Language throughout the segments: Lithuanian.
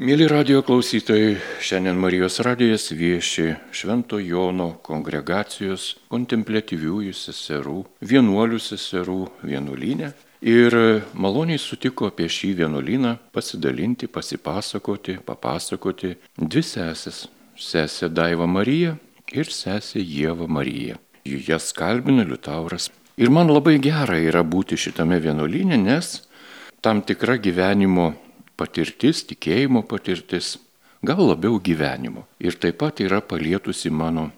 Mėly radio klausytojai, šiandien Marijos radijas vieši Švento Jono kongregacijos kontemplatyviųjų seserų, vienuolių seserų vienuolynę. Ir maloniai sutiko apie šį vienuolyną pasidalinti, pasipasakoti, papasakoti dvi sesės - sesė Daiva Marija ir sesė Jėva Marija. Jas kalbina Liutauras. Ir man labai gera yra būti šitame vienuolyne, nes tam tikra gyvenimo patirtis, tikėjimo patirtis, gal labiau gyvenimo. Ir taip pat yra palietusi mano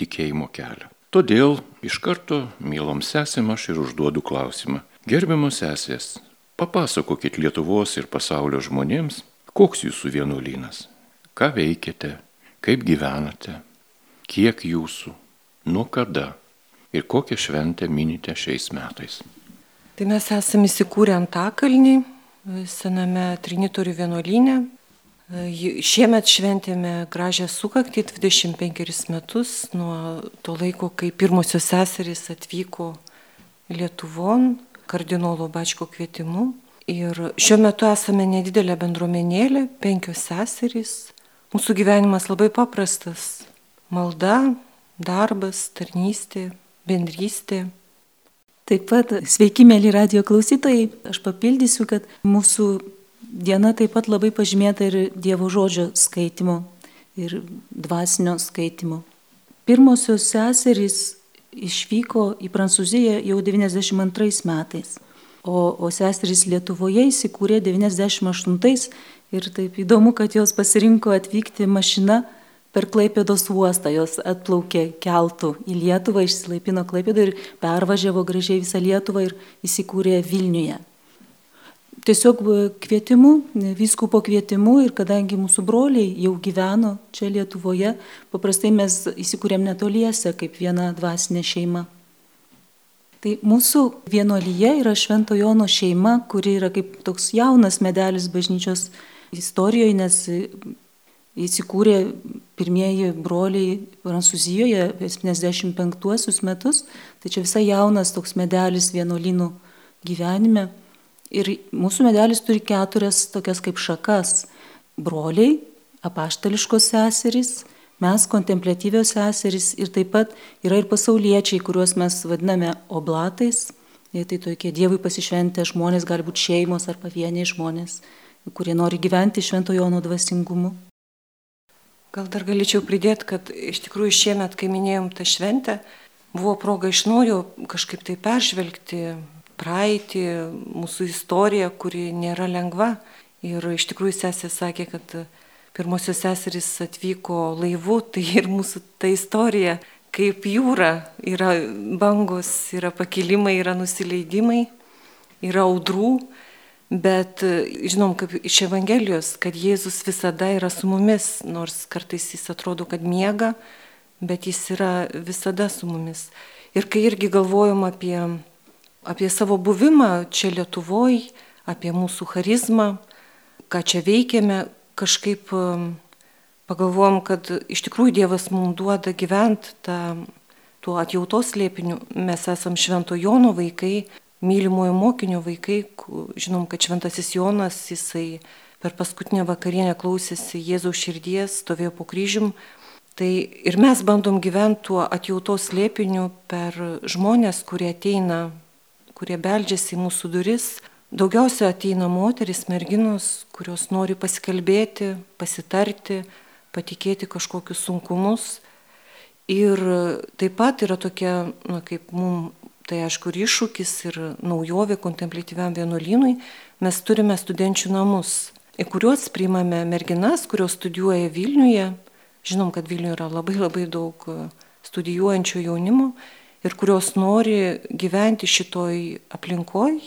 tikėjimo kelią. Todėl iš karto, mylom sesėm, aš ir užduodu klausimą. Gerbiamos sesės, papasakokit Lietuvos ir pasaulio žmonėms, koks jūsų vienuolynas, ką veikiate, kaip gyvenate, kiek jūsų, nuo kada ir kokią šventę minite šiais metais. Tai mes esame įsikūrę Antakalnį, sename Trinitorių vienuolynė. Šiemet šventėme gražią sukaktį 25 metus nuo to laiko, kai pirmosios seserys atvyko Lietuvon kardinolo Bačko kvietimu. Ir šiuo metu esame nedidelė bendruomenėlė, penkios seserys. Mūsų gyvenimas labai paprastas - malda, darbas, tarnystė, bendrystė. Taip pat sveiki, mėly radio klausytojai, aš papildysiu, kad mūsų diena taip pat labai pažymėta ir Dievo žodžio skaitimo ir dvasinio skaitimo. Pirmosios seserys išvyko į Prancūziją jau 92 metais, o, o seserys Lietuvoje įsikūrė 98 ir taip įdomu, kad jos pasirinko atvykti mašina per Klaipėdos uostą, jos atplaukė keltų į Lietuvą, išsilaipino Klaipėdą ir pervažiavo gražiai visą Lietuvą ir įsikūrė Vilniuje. Tiesiog kvietimu, vyskupo kvietimu ir kadangi mūsų broliai jau gyveno čia Lietuvoje, paprastai mes įsikūrėm netoliese kaip viena dvasinė šeima. Tai mūsų vienuolyje yra Švento Jono šeima, kuri yra kaip toks jaunas medelis bažnyčios istorijoje, nes įsikūrė pirmieji broliai Prancūzijoje 75 metus, tai čia visai jaunas toks medelis vienuolinų gyvenime. Ir mūsų medelis turi keturias tokias kaip šakas - broliai, apaštališkos seserys, mes kontemplatyvios seserys ir taip pat yra ir pasauliečiai, kuriuos mes vadiname oblatais. Tai tokie Dievui pasišventę žmonės, gali būti šeimos ar pavieniai žmonės, kurie nori gyventi šventojo Jono dvasingumu. Gal dar galėčiau pridėti, kad iš tikrųjų šiemet, kai minėjom tą šventę, buvo proga iš naujo kažkaip tai peržvelgti praeitį, mūsų istoriją, kuri nėra lengva. Ir iš tikrųjų sesė sakė, kad pirmosios seserys atvyko laivu, tai ir mūsų ta istorija kaip jūra. Yra bangos, yra pakilimai, yra nusileidimai, yra audrų. Bet žinom, kaip iš Evangelijos, kad Jėzus visada yra su mumis, nors kartais jis atrodo, kad miega, bet jis yra visada su mumis. Ir kai irgi galvojom apie, apie savo buvimą čia Lietuvoje, apie mūsų charizmą, ką čia veikiame, kažkaip um, pagalvojom, kad iš tikrųjų Dievas mums duoda gyventi tą, tuo atjautos lėpiniu. Mes esam Švento Jono vaikai, mylimojo mokinio vaikai, žinom, kad šventasis Jonas, jisai per paskutinę vakarienę klausėsi Jėzaus širdies, stovėjo po kryžium. Tai ir mes bandom gyventi tuo atjautos lėpiniu per žmonės, kurie ateina, kurie beldžiasi į mūsų duris. Daugiausia ateina moteris, merginos, kurios nori pasikalbėti, pasitarti, patikėti kažkokius sunkumus. Ir taip pat yra tokia, na, kaip mums tai aišku ir iššūkis, ir naujovė kontemplatyviam vienuolynui, mes turime studenčių namus, į kuriuos priimame merginas, kurios studijuoja Vilniuje. Žinom, kad Vilniuje yra labai labai daug e, studijuojančių jaunimo ir kurios nori gyventi šitoj aplinkoj,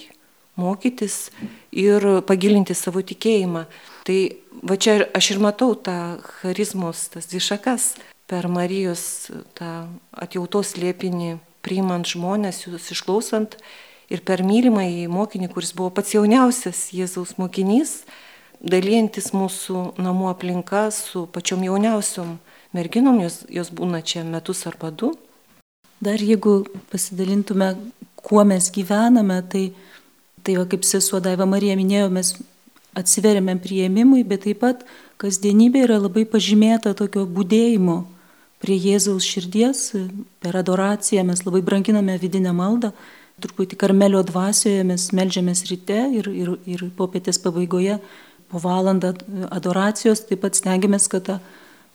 mokytis ir pagilinti savo tikėjimą. Tai va čia aš ir matau tą charizmos, tas dvišakas per Marijos tą atjautos liepinį priimant žmonės, jūs išklausant ir per mylimą į mokinį, kuris buvo pats jauniausias Jėzaus mokinys, dalyjantis mūsų namų aplinka su pačiom jauniausiom merginom, jos, jos būna čia metus arba du. Dar jeigu pasidalintume, kuo mes gyvename, tai, tai va, kaip sesuo Daiva Marija minėjo, mes atsiveriame prieimimui, bet taip pat kasdienybė yra labai pažymėta tokio būdėjimo prie Jėzaus širdies, per adoraciją mes labai branginame vidinę maldą, truputį karmelio dvasioje mes melžiamės ryte ir, ir, ir popietės pabaigoje po valandą adoracijos taip pat stengiamės, kad ta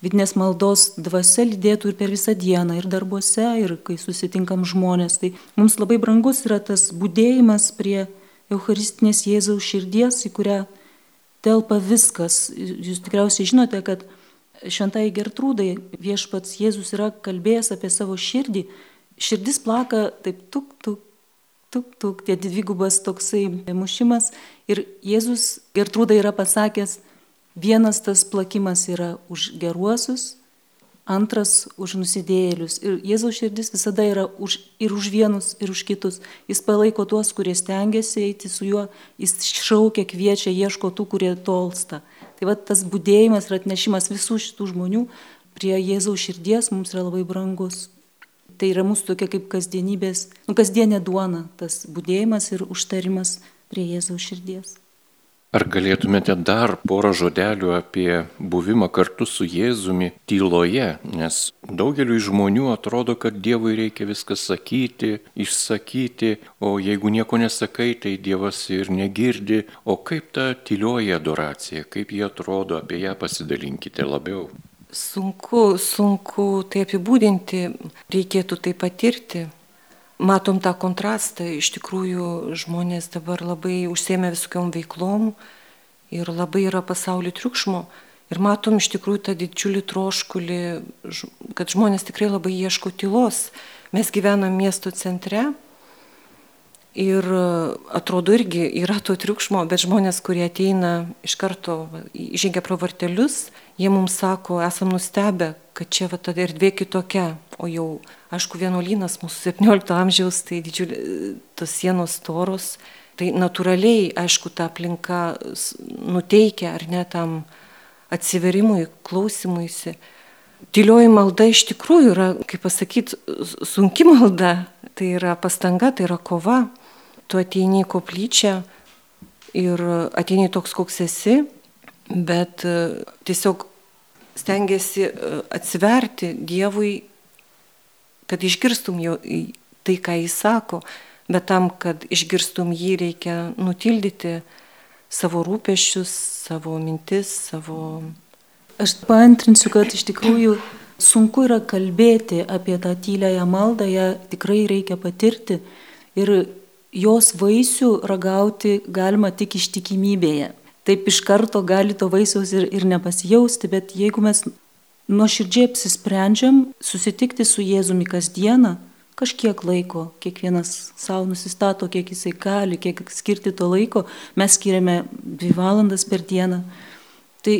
vidinės maldos dvasia lydėtų ir per visą dieną, ir darbuose, ir kai susitinkam žmonės. Tai mums labai brangus yra tas būdėjimas prie Eucharistinės Jėzaus širdies, į kurią telpa viskas. Jūs tikriausiai žinote, kad šventai Gertrūdai viešpats Jėzus yra kalbėjęs apie savo širdį. Širdis plaka taip tuk, tuk, tuk, tuk, tie dvigubas toksai mušimas. Ir Jėzus Gertrūdai yra pasakęs, vienas tas plakimas yra už geruosius, antras už nusidėjėlius. Ir Jėzaus širdis visada yra už, ir už vienus, ir už kitus. Jis palaiko tuos, kurie stengiasi eiti su juo, jis šaukia, kviečia, ieško tų, kurie tolsta. Tai va tas būdėjimas ir atnešimas visų šitų žmonių prie Jėzaus širdies mums yra labai brangus. Tai yra mūsų tokia kaip kasdienybės, nu kasdienė duona, tas būdėjimas ir užtarimas prie Jėzaus širdies. Ar galėtumėte dar porą žodelių apie buvimą kartu su Jėzumi tyloje, nes daugeliu žmonių atrodo, kad Dievui reikia viską sakyti, išsakyti, o jeigu nieko nesakai, tai Dievas ir negirdi. O kaip ta tylioji adoracija, kaip jie atrodo, apie ją pasidalinkite labiau. Sunku, sunku tai apibūdinti, reikėtų tai patirti. Matom tą kontrastą, iš tikrųjų žmonės dabar labai užsėmė visokiom veiklom ir labai yra pasaulio triukšmo. Ir matom iš tikrųjų tą didžiulį troškulį, kad žmonės tikrai labai ieško tylos. Mes gyvenam miesto centre ir atrodo irgi yra to triukšmo, bet žmonės, kurie ateina iš karto, žengia pro vartelius, jie mums sako, esam nustebę, kad čia va ta erdvė kitokia, o jau Aišku, vienuolynas mūsų 17 amžiaus, tai didžiulė, tos sienos toros, tai natūraliai, aišku, ta aplinka nuteikia ar ne tam atsiverimui, klausimuisi. Tylioji malda iš tikrųjų yra, kaip pasakyti, sunki malda, tai yra pastanga, tai yra kova. Tu ateini į koplyčią ir ateini toks, koks esi, bet e, tiesiog stengiasi e, atsiverti Dievui kad išgirstum jo tai, ką jis sako, bet tam, kad išgirstum jį, reikia nutildyti savo rūpešius, savo mintis, savo... Aš paantrinsiu, kad iš tikrųjų sunku yra kalbėti apie tą tyliąją maldą, ją tikrai reikia patirti ir jos vaisių ragauti galima tik ištikimybėje. Taip iš karto gali to vaisiaus ir, ir nepasijausti, bet jeigu mes nuoširdžiai apsisprendžiam susitikti su Jėzumi kasdieną, kažkiek laiko, kiekvienas savo nusistato, kiek jisai gali, kiek skirti to laiko, mes skiriame dvi valandas per dieną. Tai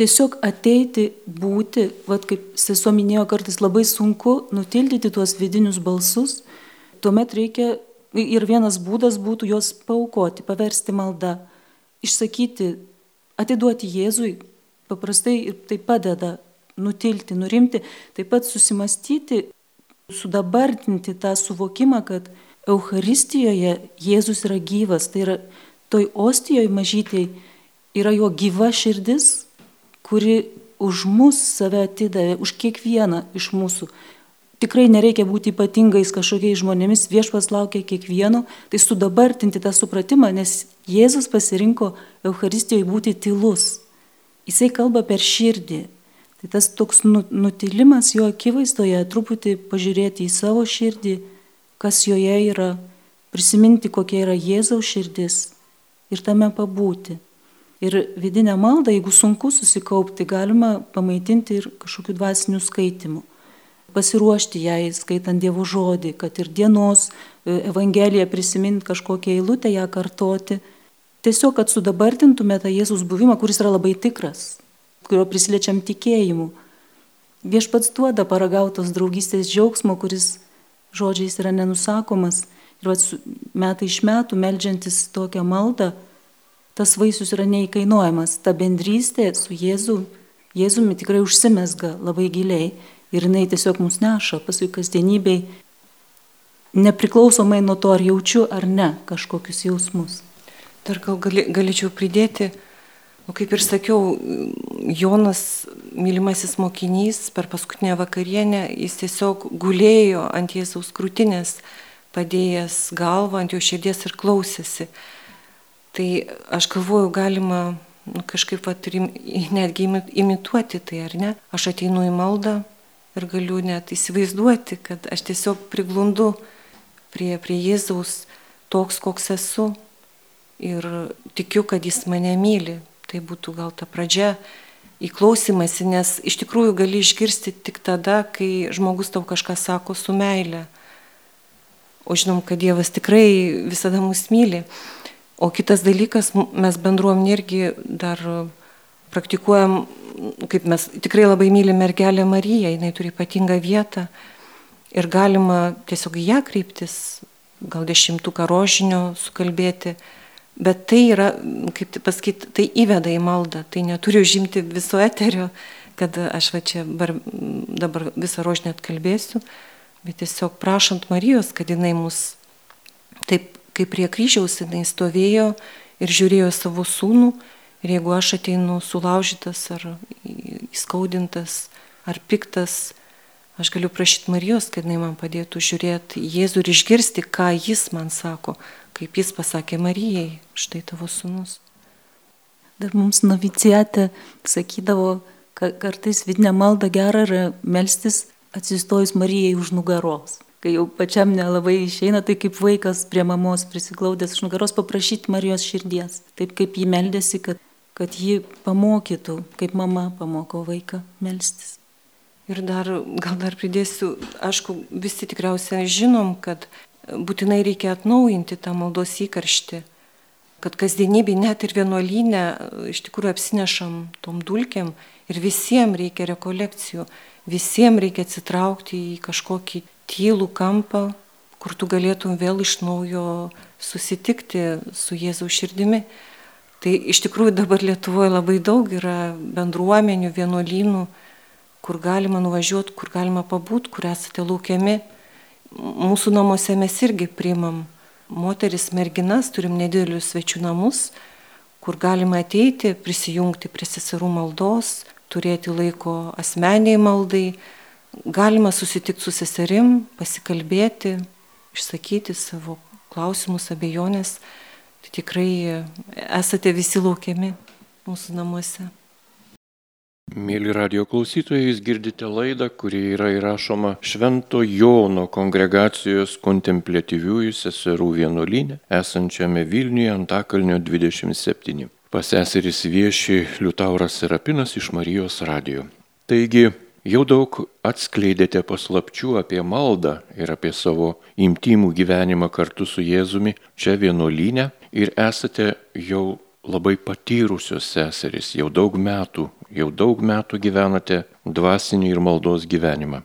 tiesiog ateiti, būti, vad kaip sesuo minėjo, kartais labai sunku nutildyti tuos vidinius balsus, tuomet reikia ir vienas būdas būtų juos paukoti, paversti maldą, išsakyti, atiduoti Jėzui, paprastai ir tai padeda nutilti, nurimti, taip pat susimastyti, sudabartinti tą suvokimą, kad Euharistijoje Jėzus yra gyvas, tai yra toj ostijoje mažytėj yra jo gyva širdis, kuri už mus save atidavė, už kiekvieną iš mūsų. Tikrai nereikia būti ypatingais kažkokiais žmonėmis, viešpas laukia kiekvieno, tai sudabartinti tą supratimą, nes Jėzus pasirinko Euharistijoje būti tylus. Jisai kalba per širdį, Tai tas toks nu, nutilimas jo akivaizdoje, truputį pažiūrėti į savo širdį, kas joje yra, prisiminti, kokia yra Jėzaus širdis ir tame pabūti. Ir vidinę maldą, jeigu sunku susikaupti, galima pamaitinti ir kažkokiu dvasiniu skaitimu. Pasiruošti jai, skaitant Dievo žodį, kad ir dienos e, Evangeliją prisiminti kažkokią eilutę, ją kartoti. Tiesiog, kad sudabartintume tą Jėzus buvimą, kuris yra labai tikras, kurio prisiliečiam tikėjimu. Viešpats duoda paragautos draugystės džiaugsmo, kuris žodžiais yra nenusakomas. Ir vat, metai iš metų melžiantis tokią maldą, tas vaisius yra neįkainuojamas. Ta bendrystė su Jėzu, Jėzumi tikrai užsimesga labai giliai ir jinai tiesiog mus neša paskui kasdienybei, nepriklausomai nuo to, ar jaučiu ar ne kažkokius jausmus. Dar gal gali, galėčiau pridėti, O kaip ir sakiau, Jonas, mylimasis mokinys, per paskutinę vakarienę jis tiesiog gulėjo ant Jėzaus krūtinės, padėjęs galvą ant jo širdies ir klausėsi. Tai aš galvoju, galima nu, kažkaip vat, netgi imituoti tai, ar ne? Aš ateinu į maldą ir galiu net įsivaizduoti, kad aš tiesiog priglundu prie, prie Jėzaus toks, koks esu. Ir tikiu, kad jis mane myli, Tai būtų gal ta pradžia įklausimasi, nes iš tikrųjų gali išgirsti tik tada, kai žmogus tau kažką sako su meile. O žinom, kad Dievas tikrai visada mus myli. O kitas dalykas, mes bendruomenė irgi dar praktikuojam, kaip mes tikrai labai mylim mergelę Mariją, jinai turi ypatingą vietą ir galima tiesiog į ją kreiptis, gal dešimtuką rožinio sukalbėti Bet tai yra, kaip pasakyti, tai įveda į maldą, tai neturi užimti viso eterio, kad aš va čia bar, dabar visą rožinę atkalbėsiu, bet tiesiog prašant Marijos, kad jinai mus taip kaip prie kryžiaus jinai stovėjo ir žiūrėjo savo sūnų ir jeigu aš ateinu sulaužytas ar įskaudintas ar piktas, aš galiu prašyti Marijos, kad jinai man padėtų žiūrėti Jėzų ir išgirsti, ką jis man sako, kaip jis pasakė Marijai, štai tavo sunus. Dar mums novicijate sakydavo, kad kartais vidinę maldą gerą yra melstis atsistojus Marijai už nugaros. Kai jau pačiam nelabai išeina, tai kaip vaikas prie mamos prisiglaudęs už nugaros paprašyti Marijos širdies. Taip kaip jį meldėsi, kad, kad ji pamokytų, kaip mama pamoko vaiką melstis. Ir dar, gal dar pridėsiu, aišku, visi tikriausiai žinom, kad būtinai reikia atnaujinti tą maldos įkarštį, kad kasdienybė net ir vienuolynę iš tikrųjų apsinešam tom dulkiam ir visiems reikia rekolekcijų, visiems reikia atsitraukti į kažkokį tylų kampą, kur tu galėtum vėl iš naujo susitikti su Jėzaus širdimi. Tai iš tikrųjų dabar Lietuvoje labai daug yra bendruomenių, vienuolynų, kur galima nuvažiuoti, kur galima pabūti, kur esate laukiami mūsų namuose mes irgi priimam moteris, merginas, turim nedidelius svečių namus, kur galima ateiti, prisijungti prie seserų maldos, turėti laiko asmeniai maldai, galima susitikti su seserim, pasikalbėti, išsakyti savo klausimus, abejonės. Tai tikrai esate visi laukiami mūsų namuose. Mėly radio klausytojai, jūs girdite laidą, kuri yra įrašoma Švento Jono kongregacijos kontemplatyviųjų seserų vienuolinė, esančiame Vilniuje Antakalnio 27. Paseseris vieši Liutauras Serapinas iš Marijos radio. Taigi, jau daug atskleidėte paslapčių apie maldą ir apie savo imtimų gyvenimą kartu su Jėzumi čia vienuolinė ir esate jau labai patyrusios seserys, jau daug metų, jau daug metų gyvenate dvasinį ir maldos gyvenimą.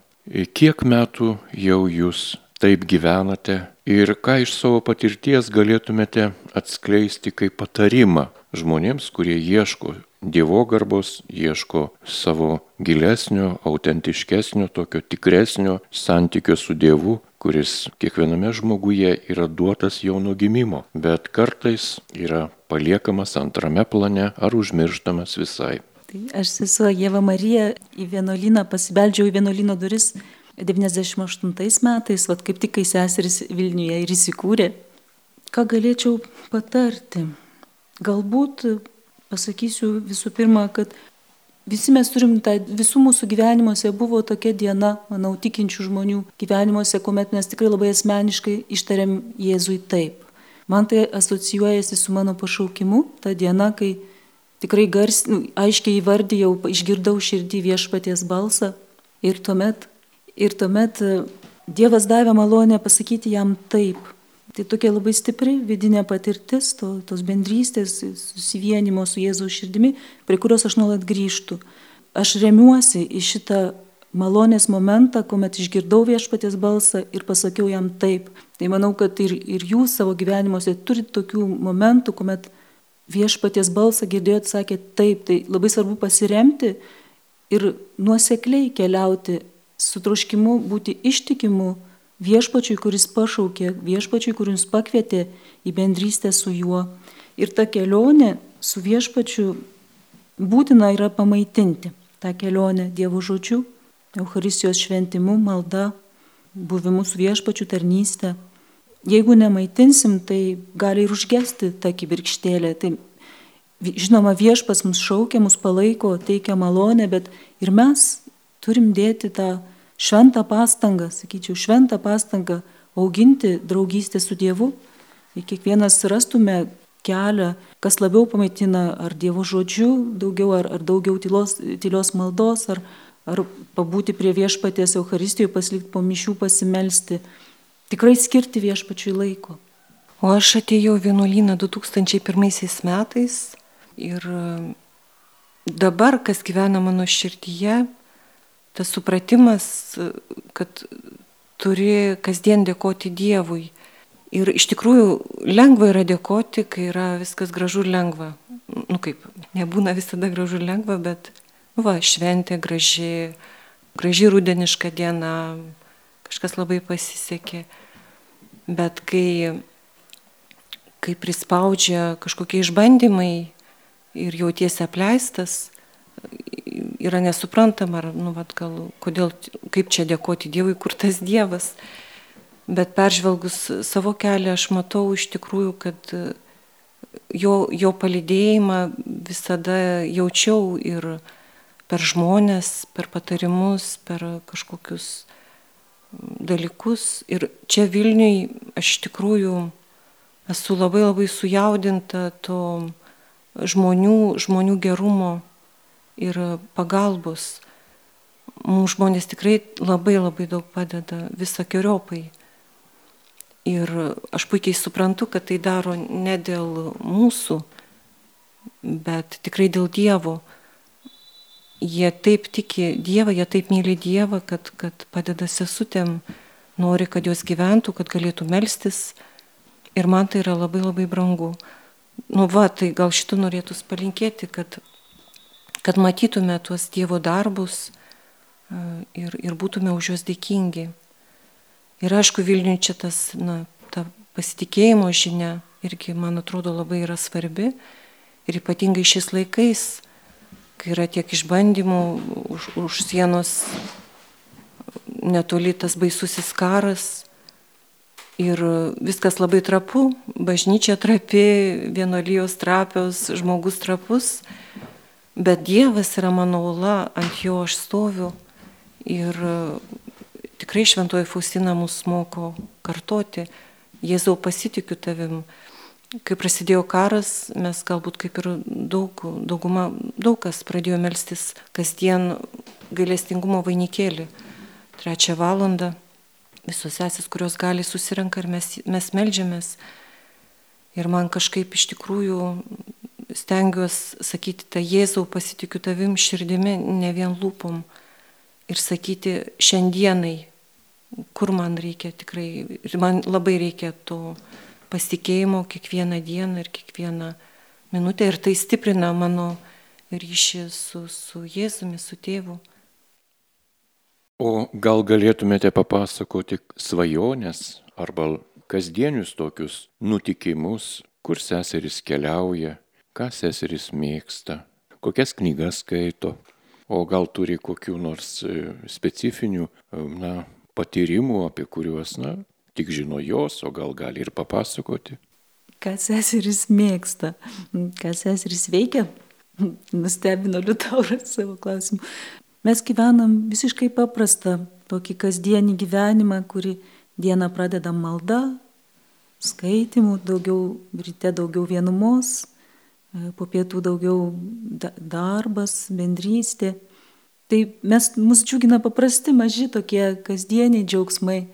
Kiek metų jau jūs taip gyvenate ir ką iš savo patirties galėtumėte atskleisti kaip patarimą žmonėms, kurie ieško Dievo garbos, ieško savo gilesnio, autentiškesnio, tokio tikresnio santykio su Dievu, kuris kiekviename žmoguje yra duotas jau nuo gimimo, bet kartais yra paliekamas antrame plane ar užmirštamas visai. Tai aš sesuo Jėva Marija į vienuolyną pasibeldžiau į vienuolyno duris 98 metais, vad kaip tik kai seseris Vilniuje ir įsikūrė. Ką galėčiau patarti? Galbūt pasakysiu visų pirma, kad Visi mes turim tą, visų mūsų gyvenimuose buvo tokia diena, manau, tikinčių žmonių gyvenimuose, kuomet mes tikrai labai asmeniškai ištariam Jėzui taip. Man tai asocijuojasi su mano pašaukimu, ta diena, kai tikrai gars, nu, aiškiai įvardyjau, išgirdau širdį viešpaties balsą ir tuomet, ir tuomet e, Dievas davė malonę pasakyti jam taip. Tai tokia labai stipri vidinė patirtis, to, tos bendrystės, susivienimo su Jėzaus širdimi, prie kurios aš nuolat grįžtu. Aš remiuosi į šitą malonės momentą, kuomet išgirdau viešpatės balsą ir pasakiau jam taip. Tai manau, kad ir, ir jūs savo gyvenimuose turite tokių momentų, kuomet viešpatės balsą girdėjot, sakė taip. Tai labai svarbu pasiremti ir nuosekliai keliauti su troškimu būti ištikimu viešpačiui, kuris pašaukė, viešpačiui, kuris pakvietė į bendrystę su juo. Ir ta kelionė su viešpačiu būtina yra pamaitinti tą kelionę Dievo žodžiu, Euharistijos šventimu, malda, buvimu su viešpačiu tarnystė. Jeigu nemaitinsim, tai gali ir užgesti tą kibirkštėlę. Tai žinoma, viešpas mus šaukia, mus palaiko, teikia malonę, bet ir mes turim dėti tą šventą pastangą, sakyčiau, šventą pastangą auginti draugystę su Dievu. Ir kiekvienas rastume kelią, kas labiau pamaitina, ar Dievo žodžiu daugiau, ar, ar daugiau tylos, tylios maldos, ar, ar pabūti prie viešpatės Euharistijoje, pasilikti po mišių, pasimelsti. Tikrai skirti viešpačiui laiko. O aš atėjau vienuolyną 2001 metais ir dabar, kas gyvena mano širdyje, tas supratimas, kad turi kasdien dėkoti Dievui Ir iš tikrųjų lengva yra dėkoti, kai yra viskas gražu ir lengva. Nu kaip, nebūna visada gražu ir lengva, bet, nu va, šventė graži, graži rudeniška diena, kažkas labai pasisekė. Bet kai, kai prispaudžia kažkokie išbandymai ir jautiesi apleistas, yra nesuprantama, ar, nu, vat, gal, kodėl, kaip čia dėkoti Dievui, kur tas Dievas. Bet peržvelgus savo kelią, aš matau iš tikrųjų, kad jo, jo palydėjimą visada jaučiau ir per žmonės, per patarimus, per kažkokius dalykus. Ir čia Vilniui aš iš tikrųjų esu labai labai sujaudinta to žmonių, žmonių gerumo ir pagalbos. Mums žmonės tikrai labai labai daug padeda visokiojopai. Ir aš puikiai suprantu, kad tai daro ne dėl mūsų, bet tikrai dėl Dievo. Jie taip tiki Dievą, jie taip myli Dievą, kad, kad padeda sesutėm, nori, kad jos gyventų, kad galėtų melstis. Ir man tai yra labai labai brangu. Nu va, tai gal šitų norėtų palinkėti, kad, kad matytume tuos Dievo darbus ir, ir būtume už juos dėkingi. Ir aišku, Vilniui čia tas, na, ta pasitikėjimo žinia irgi, man atrodo, labai yra svarbi. Ir ypatingai šiais laikais, kai yra tiek išbandymų už, už sienos netoli tas baisusis karas. Ir viskas labai trapu, bažnyčia trapi, vienolyjos trapios, žmogus trapus, bet Dievas yra mano ula, ant jo aš stoviu. Ir tikrai šventoji Faustina mus moko kartoti, Jėzau pasitikiu tavim. Kai prasidėjo karas, mes galbūt kaip ir daug, dauguma, daug kas pradėjo melstis kasdien gailestingumo vainikėlį. Trečią valandą visos sesis, kurios gali susirenka ir mes, mes melžiamės. Ir man kažkaip iš tikrųjų stengiuosi sakyti tą Jėzau pasitikiu tavim širdimi, ne vien lūpom. Ir sakyti šiandienai, kur man reikia tikrai, man labai reikia to pasitikėjimo kiekvieną dieną ir kiekvieną minutę. Ir tai stiprina mano ryšį su, su Jėzumi, su tėvu. O gal galėtumėte papasakoti svajonės arba kasdienius tokius nutikimus, kur seseris keliauja, ką seseris mėgsta, kokias knygas skaito, o gal turi kokių nors e, specifinių, e, na, patyrimų, apie kuriuos, na, tik žino jos, o gal gali ir papasakoti. Ką seseris mėgsta, ką seseris veikia, nustebino Liutauras savo klausimu. Mes gyvenam visiškai paprastą, tokį kasdienį gyvenimą, kurį dieną pradedam malda, skaitimų, daugiau ryte daugiau vienumos, po pietų daugiau darbas, bendrystė. Tai mes, mus džiugina paprasti, maži tokie kasdieniai džiaugsmai.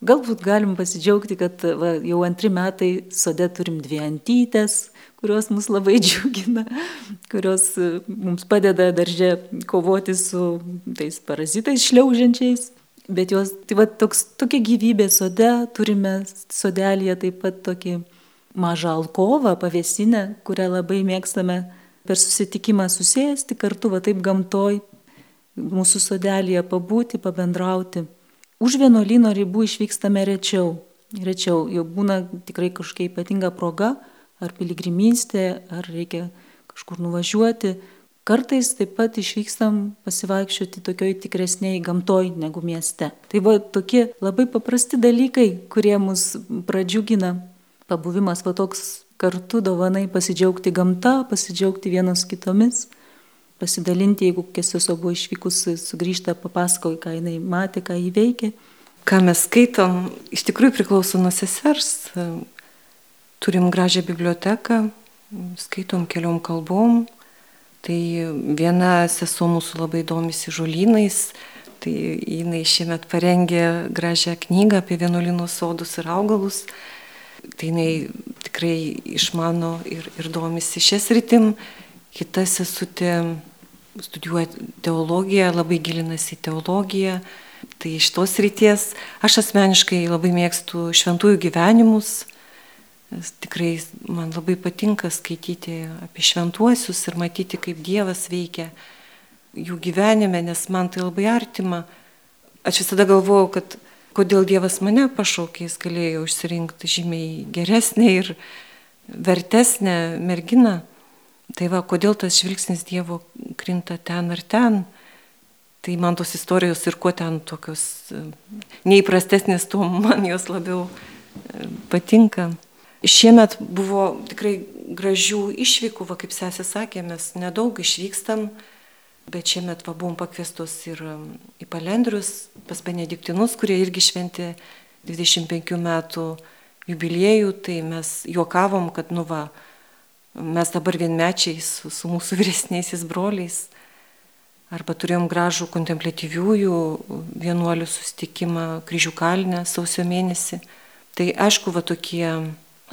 Galbūt galim pasidžiaugti, kad va, jau antri metai sode turim dvi antytės, kurios mus labai džiugina, kurios e, mums padeda daržė kovoti su tais parazitais šliaužiančiais. Bet jos, tai va, toks, tokia gyvybė sode, turime sodelėje taip pat tokį mažą alkovą, pavėsinę, kurią labai mėgstame per susitikimą susėsti kartu, va taip gamtoj, mūsų sodelėje pabūti, pabendrauti. Už vienuolino ribų išvykstame rečiau. Rečiau, jau būna tikrai kažkokia ypatinga proga, ar piligrimystė, ar reikia kažkur nuvažiuoti. Kartais taip pat išvykstam pasivaikščioti tokioj tikresniai gamtoj negu mieste. Tai va tokie labai paprasti dalykai, kurie mus pradžiugina. Pabuvimas va toks kartu dovanai pasidžiaugti gamta, pasidžiaugti vienos kitomis, pasidalinti, jeigu Keseso buvo išvykus, sugrįžta papasakoja, ką jinai matė, ką įveikė. Ką mes skaitom, iš tikrųjų priklauso nuo sesers. Turim gražią biblioteką, skaitom keliom kalbom. Tai viena sesuo mūsų labai domisi žolynais, tai jinai šiemet parengė gražią knygą apie vienuolinų sodus ir augalus. Tai jinai tikrai išmano ir, ir domisi šias rytim. Kita sesutė studijuoja teologiją, labai gilinasi į teologiją. Tai iš tos ryties aš asmeniškai labai mėgstu šventųjų gyvenimus. Tikrai man labai patinka skaityti apie šventuosius ir matyti, kaip Dievas veikia jų gyvenime, nes man tai labai artima. Aš visada galvojau, kad kodėl Dievas mane pašaukė, jis galėjo išsirinkti žymiai geresnę ir vertesnę merginą. Tai va, kodėl tas žvilgsnis Dievo krinta ten ar ten. Tai man tos istorijos ir kuo ten tokios e, neįprastesnės, tuo man jos labiau e, patinka. Šiemet buvo tikrai gražių išvykų, va, kaip sesė sakė, mes nedaug išvykstam, Bet šiemet va, buvom pakviestos ir į Palendrius, pas Benediktinus, kurie irgi šventė 25 metų jubiliejų, tai mes juokavom, kad nu va, mes dabar vienmečiai su, su mūsų vyresniaisiais broliais. Arba turėjom gražų kontemplatyviųjų vienuolių sustikimą kryžių kalnę sausio mėnesį. Tai aišku, va tokie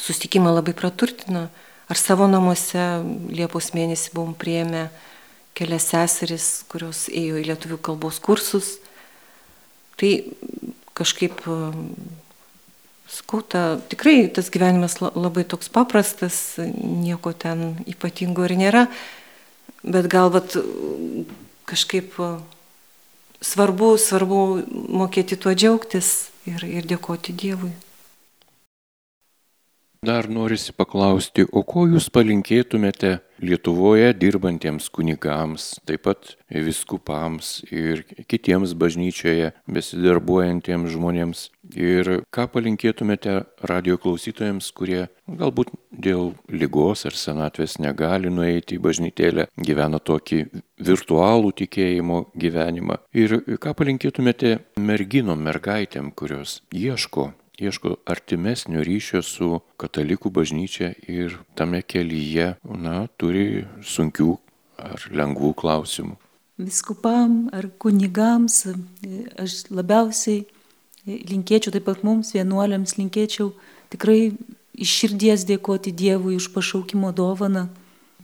sustikimai labai praturtina. Ar savo namuose Liepos mėnesį buvom prieėmę kelias seseris, kurios ėjo į lietuvių kalbos kursus. Tai kažkaip, skauta, tikrai tas gyvenimas labai toks paprastas, nieko ten ypatingo ir nėra, bet gal vat kažkaip svarbu, svarbu mokėti tuo džiaugtis ir, ir dėkoti Dievui. Dar norisi paklausti, o ko jūs palinkėtumėte Lietuvoje dirbantiems kunigams, taip pat viskupams ir kitiems bažnyčioje besidarbuojantiems žmonėms? Ir ką palinkėtumėte radio klausytojams, kurie galbūt dėl lygos ar senatvės negali nueiti į bažnytėlę, gyvena tokį virtualų tikėjimo gyvenimą? Ir ką palinkėtumėte merginom, mergaitėm, kurios ieško ieško artimesnio ryšio su katalikų bažnyčia ir tame kelyje, na, turi sunkių ar lengvų klausimų. Viskupam ar kunigams aš labiausiai linkėčiau, taip pat mums vienuoliams linkėčiau tikrai iš širdies dėkoti Dievui už pašaukimo dovaną.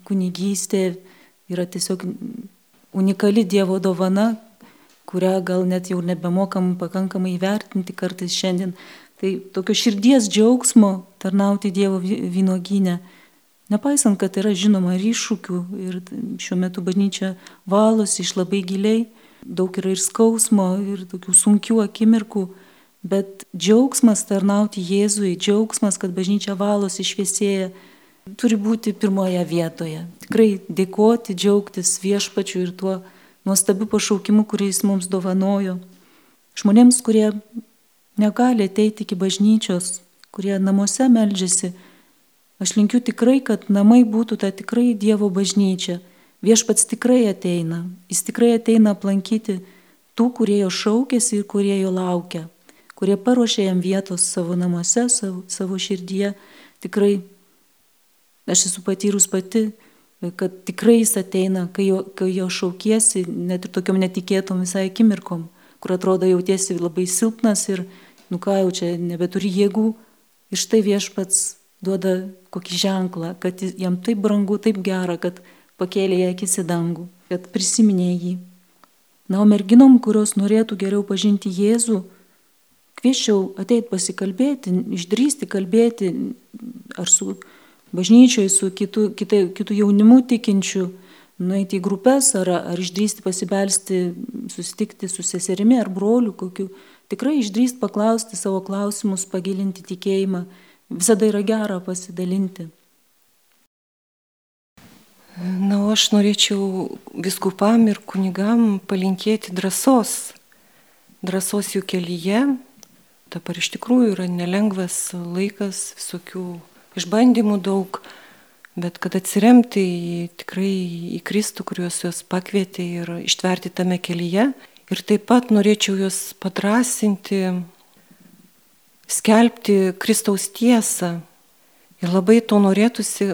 Kunigystė yra tiesiog unikali Dievo dovana, kurią gal net jau nebemokam pakankamai įvertinti kartais šiandien, Tai tokio širdies džiaugsmo tarnauti Dievo vynoginę, nepaisant, kad yra žinoma ir iššūkių ir šiuo metu bažnyčia valosi iš labai giliai, daug yra ir skausmo, ir tokių sunkių akimirkų, bet džiaugsmas tarnauti Jėzui, džiaugsmas, kad bažnyčia valosi šviesėja, turi būti pirmoje vietoje. Tikrai dėkoti, džiaugtis viešpačiu ir tuo nuostabiu pašaukimu, kurį jis mums dovanojo. Žmonėms, kurie negali ateiti iki bažnyčios, kurie namuose meldžiasi. Aš linkiu tikrai, kad namai būtų ta tikrai Dievo bažnyčia. Viešpats tikrai ateina. Jis tikrai ateina aplankyti tų, kurie jo šaukėsi ir kurie jo laukia, kurie paruošė jam vietos savo namuose, savo, savo širdyje. Tikrai aš esu patyrus pati, kad tikrai jis ateina, kai jo, kai jo šaukiesi, net ir tokiam netikėtom visai akimirkom, kur atrodo jautiesi labai silpnas ir, nu ką jau čia nebeturi jėgų. Ir štai viešpats duoda kokį ženklą, kad jam taip brangu, taip gera, kad pakėlė ją akis į dangų, kad prisiminė jį. Na, o merginom, kurios norėtų geriau pažinti Jėzų, kvieščiau ateit pasikalbėti, išdrysti kalbėti ar su bažnyčioj, su kitu, kitu, kitu jaunimu tikinčiu, nueiti į grupės ar, ar išdrysti pasibelsti, susitikti su seserimi ar broliu kokiu Tikrai išdrįst paklausti savo klausimus, pagilinti tikėjimą, visada yra gera pasidalinti. Na, o aš norėčiau viskupam ir kunigam palinkėti drąsos. Drąsos jų kelyje. Dabar iš tikrųjų yra nelengvas laikas, visokių išbandymų daug, bet kad atsiremti į, tikrai į Kristų, kuriuos juos pakvietė ir ištverti tame kelyje. Ir taip pat norėčiau juos padrasinti, skelbti Kristaus tiesą. Ir labai to norėtųsi,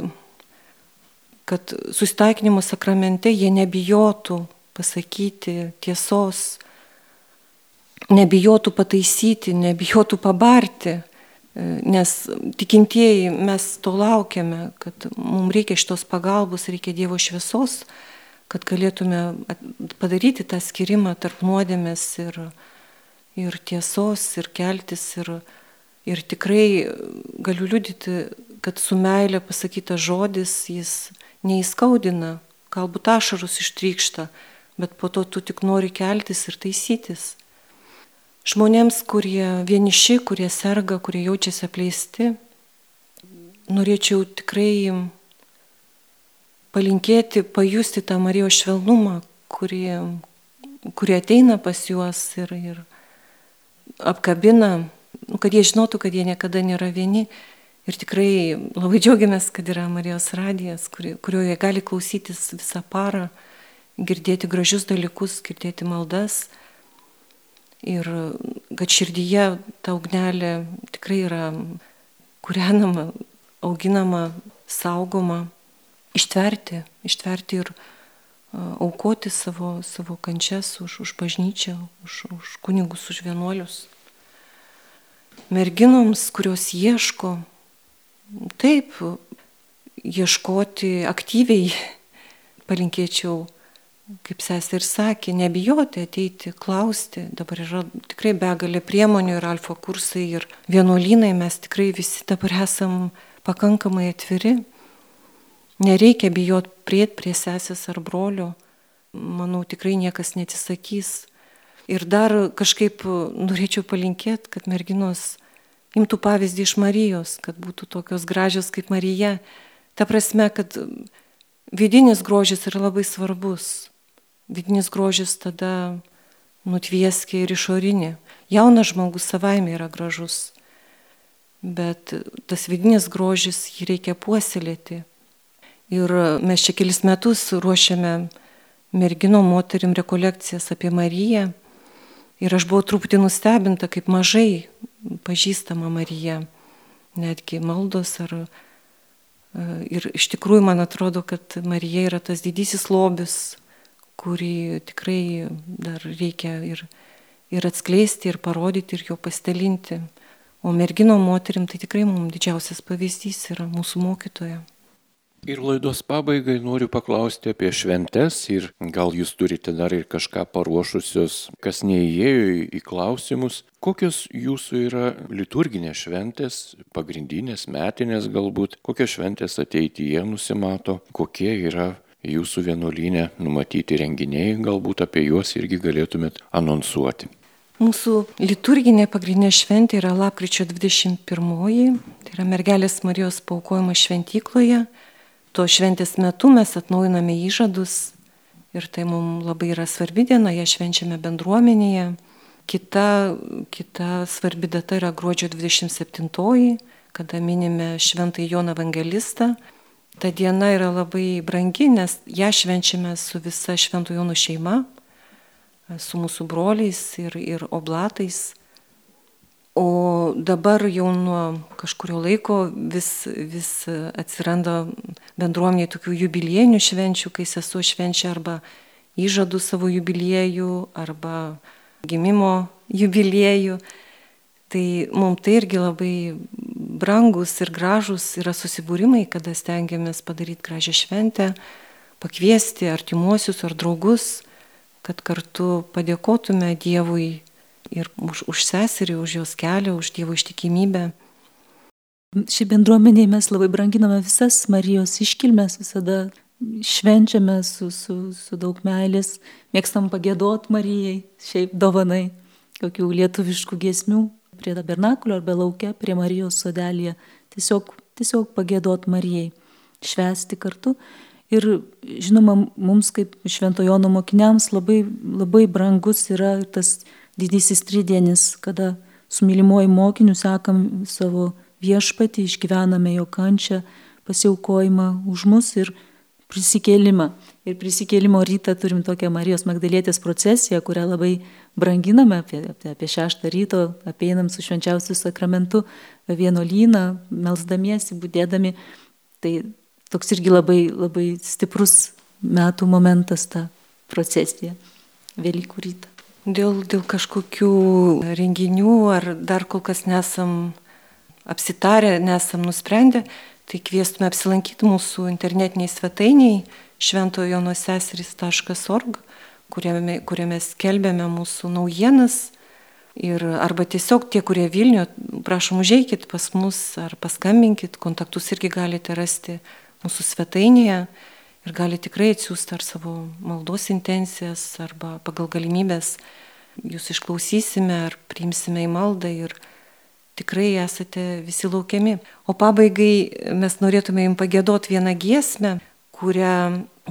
kad susitaikinimo sakramente jie nebijotų pasakyti tiesos, nebijotų pataisyti, nebijotų pabarti, nes tikintieji mes to laukiame, kad mums reikia šitos pagalbos, reikia Dievo šviesos, kad galėtume padaryti tą skirimą tarp nuodėmės ir, ir tiesos, ir keltis, ir, ir tikrai galiu liudyti, kad su meilė pasakytas žodis jis neįskaudina, galbūt ašarus ištrykšta, bet po to tu tik nori keltis ir taisytis. Žmonėms, kurie vieniši, kurie serga, kurie jaučiasi apleisti, norėčiau tikrai palinkėti, pajusti tą Marijos švelnumą, kurie, kurie ateina pas juos ir, ir apkabina, nu, kad jie žinotų, kad jie niekada nėra vieni Ir tikrai labai džiaugiamės, kad yra Marijos radijas, kuri, kurioje gali klausytis visą parą, girdėti gražius dalykus, girdėti maldas. Ir kad širdyje ta ugnelė tikrai yra kūrenama, auginama, saugoma, ištverti, ištverti ir aukoti savo, savo kančias už, už bažnyčią, už, už kunigus, už vienuolius. Merginoms, kurios ieško taip, ieškoti aktyviai, palinkėčiau, kaip sesė ir sakė, nebijoti ateiti, klausti. Dabar yra tikrai begalė priemonių ir alfa kursai ir vienuolynai, mes tikrai visi dabar esam pakankamai atviri. Nereikia bijoti priet prie sesės ar brolio. Manau, tikrai niekas netisakys. Ir dar kažkaip norėčiau palinkėti, kad merginos imtų pavyzdį iš Marijos, kad būtų tokios gražios kaip Marija. Ta prasme, kad vidinis grožis yra labai svarbus. Vidinis grožis tada nutvieski ir išorinį. Jaunas žmogus savaime yra gražus, bet tas vidinis grožis jį reikia puoselėti. Ir mes čia kelis metus ruošiame mergino moterim rekolekcijas apie Mariją. Ir aš buvau truputį nustebinta, kaip mažai pažįstama Marija, netgi maldos ar... E, ir iš tikrųjų man atrodo, kad Marija yra tas didysis lobis, kurį tikrai dar reikia ir, ir atskleisti, ir parodyti, ir jo pasidalinti. O mergino moterim tai tikrai mums didžiausias pavyzdys yra mūsų mokytoja. Ir laidos pabaigai noriu paklausti apie šventes ir gal jūs turite dar ir kažką paruošusios, kas neįėjo į klausimus. Kokios jūsų yra liturginės šventės, pagrindinės, metinės galbūt, kokios šventės ateityje nusimato, kokie yra jūsų vienuolynė numatyti renginiai, galbūt apie juos irgi galėtumėt anonsuoti. Mūsų liturginė pagrindinė šventė yra lapkričio 21, tai yra mergelės Marijos paukojimas šventykloje to šventės metu mes atnaujiname įžadus ir tai mums labai yra svarbi diena, ją švenčiame bendruomenėje. Kita, kita svarbi data yra gruodžio 27, kada minime Šventąjį Joną Evangelistą. Ta diena yra labai brangi, nes ją švenčiame su visa Šventų Jonų šeima, su mūsų broliais ir, ir oblatais. O dabar jau nuo kažkurio laiko vis, vis atsiranda bendruomeniai tokių jubiliejinių švenčių, kai sesuo švenčia arba įžadų savo jubiliejų, arba gimimo jubiliejų. Tai mums tai irgi labai brangus ir gražus yra susibūrimai, kada stengiamės padaryti gražią šventę, pakviesti artimuosius ar draugus, kad kartu padėkotume Dievui ir už, už seserį, už jos kelią, už Dievo ištikimybę. Ši bendruomenė mes labai branginame visas Marijos iškilmes, visada švenčiame su, su, su daug meilės, mėgstam pagėdot Marijai, šiaip dovanai, kokių lietuviškų giesmių prie tabernakulio arba laukia, prie Marijos sodelėje, tiesiog, tiesiog pagėdot Marijai, švesti kartu. Ir žinoma, mums kaip šventojono mokiniams labai, labai brangus yra tas didysis tridienis, kada su mylimuoju mokiniu sekam savo viešpatį, išgyvename jo kančią, pasiaukojimą už mus ir prisikėlimą. Ir prisikėlimo rytą turim tokią Marijos Magdalėtės procesiją, kurią labai branginame apie, apie, apie šeštą ryto, apeinam su švenčiausiu sakramentu vienolyną, melzdamiesi, būdėdami. Tai toks irgi labai, labai stiprus metų momentas ta procesija Velykų rytą. Dėl, dėl kažkokių renginių ar dar kol kas nesam apsitarę, nesam nusprendę, tai kviestume apsilankyti mūsų internetiniai svetainiai šventojonoseseris.org, kuriame, kuriame skelbėme mūsų naujienas. Ir arba tiesiog tie, kurie Vilniuje, prašom užeikit pas mus ar paskambinkit, kontaktus irgi galite rasti mūsų svetainėje ir galite tikrai atsiųsti ar savo maldos intencijas, arba pagal galimybės jūs išklausysime ar priimsime į maldą ir tikrai esate visi laukiami. O pabaigai mes norėtume jums pagėdoti vieną giesmę, kurią,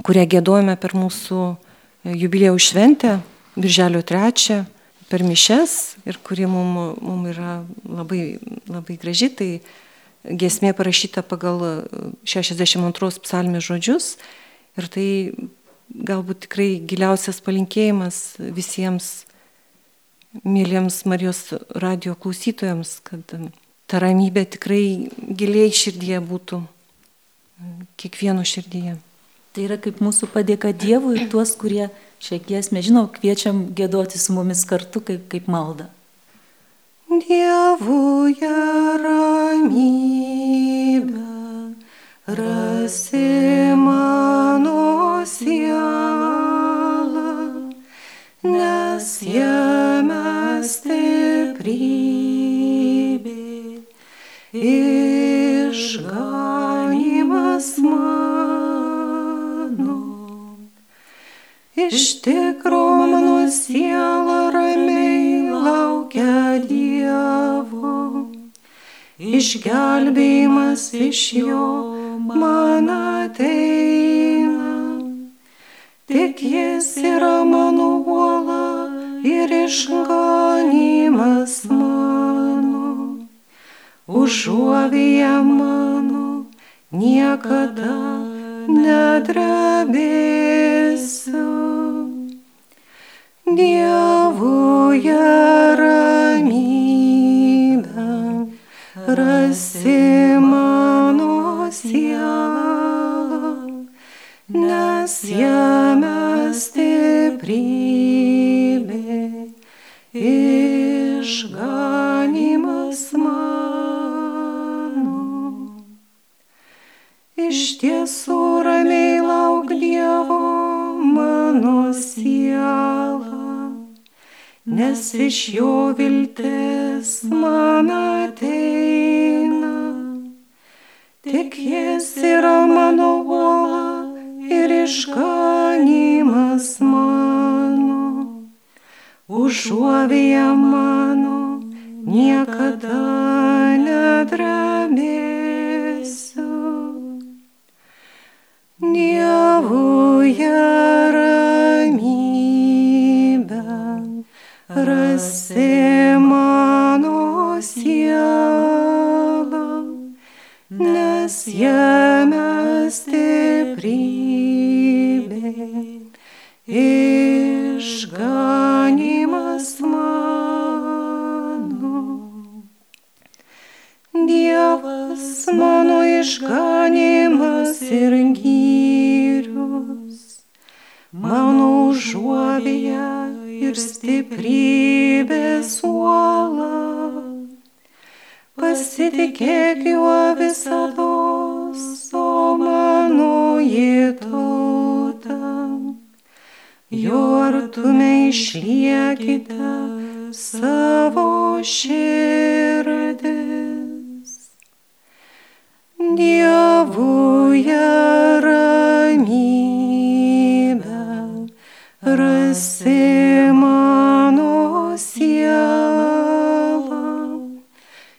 kurią gėdojame per mūsų jubilėjų šventę, Birželio 3, per mišes ir kuri mums mum yra labai, labai graži. Tai giesmė parašyta pagal 62 psalmės žodžius ir tai galbūt tikrai giliausias palinkėjimas visiems mėlyms Marijos radio klausytojams, kad ta ramybė tikrai giliai širdyje būtų, kiekvieno širdyje. Tai yra kaip mūsų padėka Dievui ir tuos, kurie šią giesmę, žinau, kviečiam gėdoti su mumis kartu kaip, kaip malda. Dievuje ramybė, rasi mano siela, nes jame stiprybė, išganimas mano. Iš tikro mano siela išgelbėjimas iš jo man ateina. Tik jis yra mano uola ir išganimas mano, užuovėje mano niekada nedrebėsiu. Dievuje ramybę rasi mano sielą, nes jame stiprybė išganimas mano. Iš tiesų ramiai lauk Dievo mano siela, nes iš jo viltis man jis yra mano uola ir išganimas mano užuovėje mano niekada nedramėsiu. Dievuje ramybę rasi jame stiprybė išganimas mano. Dievas mano išganimas ir gyrius, mano užuovėje ir stiprybės uola. Pasitikėk juo mano jėtauta jo artume išliekite savo širdis. Dievuje ramybę rasi mano sielą,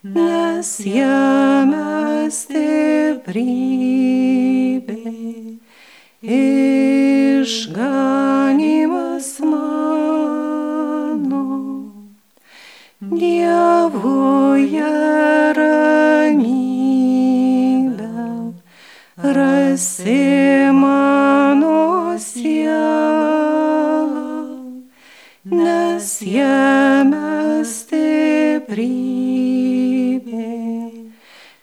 nes jame stiprybė išganimas mano. Dievoje ramybę rasi mano siela, nes jame stiprybė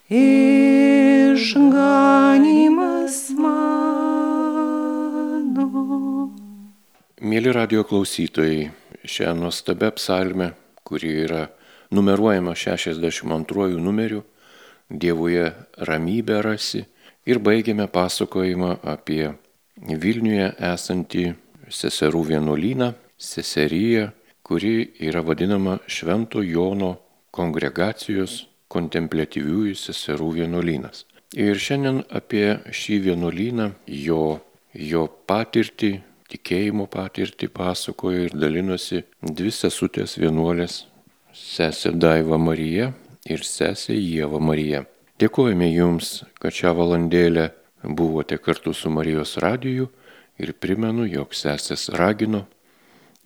išganimas Mėly radio klausytojai, šią nuostabią psalmę, kuri yra numeruojama 62 numeriu, Dievuje ramybę rasi ir baigėme pasakojimą apie Vilniuje esantį seserų vienuolyną, seseriją, kuri yra vadinama Švento Jono kongregacijos kontemplatyviųjų seserų vienuolynas. Ir šiandien apie šį vienuolyną, jo, jo patirtį, tikėjimo patirtį pasakojo ir dalinosi dvi sesutės vienuolės - sesė Daiva Marija ir sesė Jėva Marija. Dėkojame Jums, kad šią valandėlę buvote kartu su Marijos radiju ir primenu, jog sesės ragino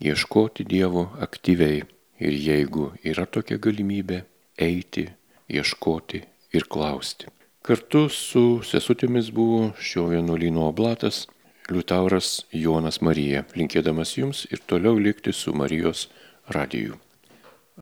ieškoti Dievo aktyviai ir jeigu yra tokia galimybė, eiti, ieškoti ir klausti. Kartu su sesutėmis buvo šio vienuolino oblatas Liutauras Jonas Marija, linkėdamas jums ir toliau likti su Marijos radiju.